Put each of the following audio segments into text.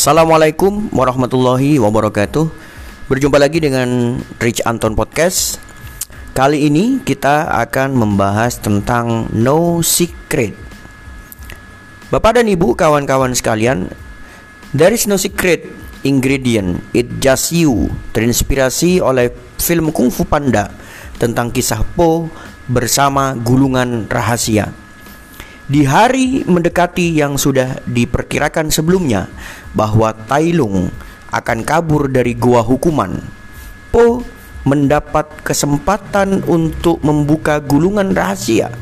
Assalamualaikum warahmatullahi wabarakatuh. Berjumpa lagi dengan Rich Anton Podcast. Kali ini kita akan membahas tentang No Secret. Bapak dan Ibu kawan-kawan sekalian There is no secret ingredient. It just you. Terinspirasi oleh film Kung Fu Panda Tentang kisah Po bersama gulungan rahasia di hari mendekati yang sudah diperkirakan sebelumnya bahwa Tai Lung akan kabur dari gua hukuman, Po mendapat kesempatan untuk membuka gulungan rahasia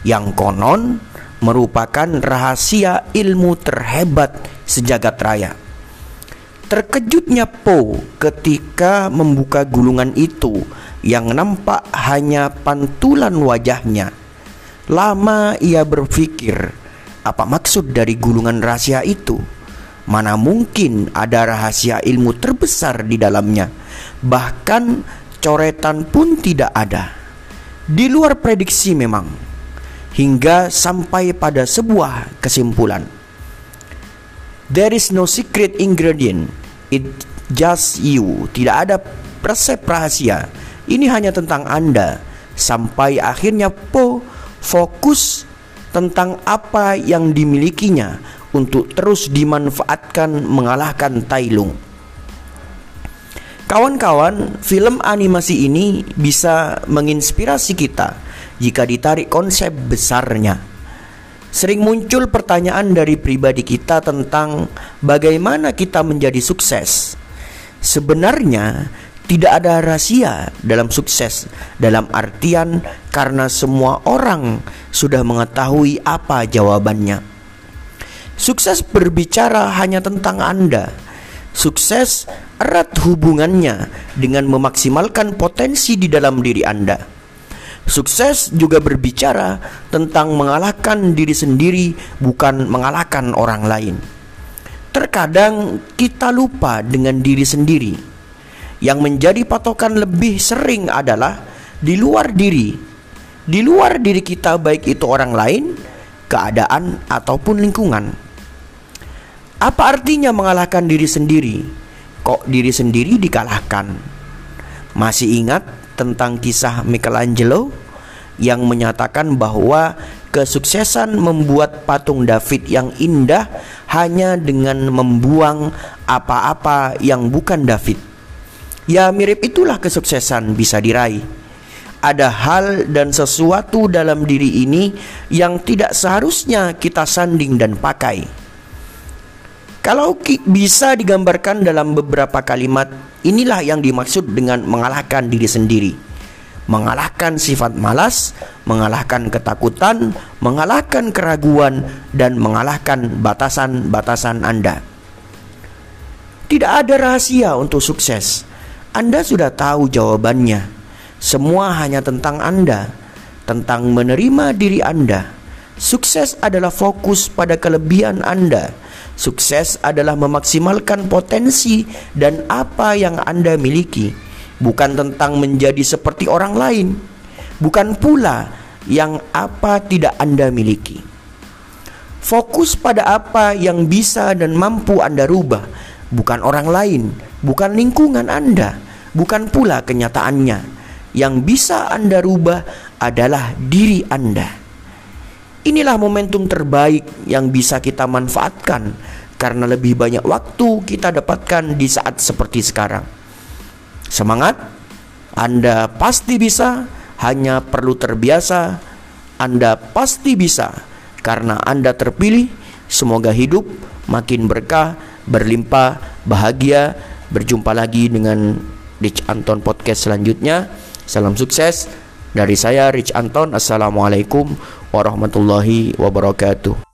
yang konon merupakan rahasia ilmu terhebat sejagat raya. Terkejutnya Po ketika membuka gulungan itu yang nampak hanya pantulan wajahnya Lama ia berpikir, apa maksud dari gulungan rahasia itu? Mana mungkin ada rahasia ilmu terbesar di dalamnya? Bahkan coretan pun tidak ada. Di luar prediksi memang. Hingga sampai pada sebuah kesimpulan. There is no secret ingredient. It just you. Tidak ada resep rahasia. Ini hanya tentang Anda. Sampai akhirnya Po fokus tentang apa yang dimilikinya untuk terus dimanfaatkan mengalahkan Tai Lung. Kawan-kawan, film animasi ini bisa menginspirasi kita jika ditarik konsep besarnya. Sering muncul pertanyaan dari pribadi kita tentang bagaimana kita menjadi sukses. Sebenarnya, tidak ada rahasia dalam sukses, dalam artian karena semua orang sudah mengetahui apa jawabannya. Sukses berbicara hanya tentang Anda. Sukses erat hubungannya dengan memaksimalkan potensi di dalam diri Anda. Sukses juga berbicara tentang mengalahkan diri sendiri, bukan mengalahkan orang lain. Terkadang kita lupa dengan diri sendiri yang menjadi patokan lebih sering adalah di luar diri. Di luar diri kita baik itu orang lain, keadaan ataupun lingkungan. Apa artinya mengalahkan diri sendiri? Kok diri sendiri dikalahkan? Masih ingat tentang kisah Michelangelo yang menyatakan bahwa kesuksesan membuat patung David yang indah hanya dengan membuang apa-apa yang bukan David. Ya mirip itulah kesuksesan bisa diraih. Ada hal dan sesuatu dalam diri ini yang tidak seharusnya kita sanding dan pakai. Kalau bisa digambarkan dalam beberapa kalimat, inilah yang dimaksud dengan mengalahkan diri sendiri. Mengalahkan sifat malas, mengalahkan ketakutan, mengalahkan keraguan, dan mengalahkan batasan-batasan Anda. Tidak ada rahasia untuk sukses anda sudah tahu jawabannya. Semua hanya tentang Anda, tentang menerima diri Anda. Sukses adalah fokus pada kelebihan Anda. Sukses adalah memaksimalkan potensi dan apa yang Anda miliki, bukan tentang menjadi seperti orang lain, bukan pula yang apa tidak Anda miliki. Fokus pada apa yang bisa dan mampu Anda rubah, bukan orang lain, bukan lingkungan Anda, bukan pula kenyataannya. Yang bisa Anda rubah adalah diri Anda. Inilah momentum terbaik yang bisa kita manfaatkan karena lebih banyak waktu kita dapatkan di saat seperti sekarang. Semangat, Anda pasti bisa, hanya perlu terbiasa. Anda pasti bisa karena Anda terpilih. Semoga hidup makin berkah, berlimpah, bahagia, Berjumpa lagi dengan Rich Anton podcast selanjutnya. Salam sukses dari saya Rich Anton. Assalamualaikum warahmatullahi wabarakatuh.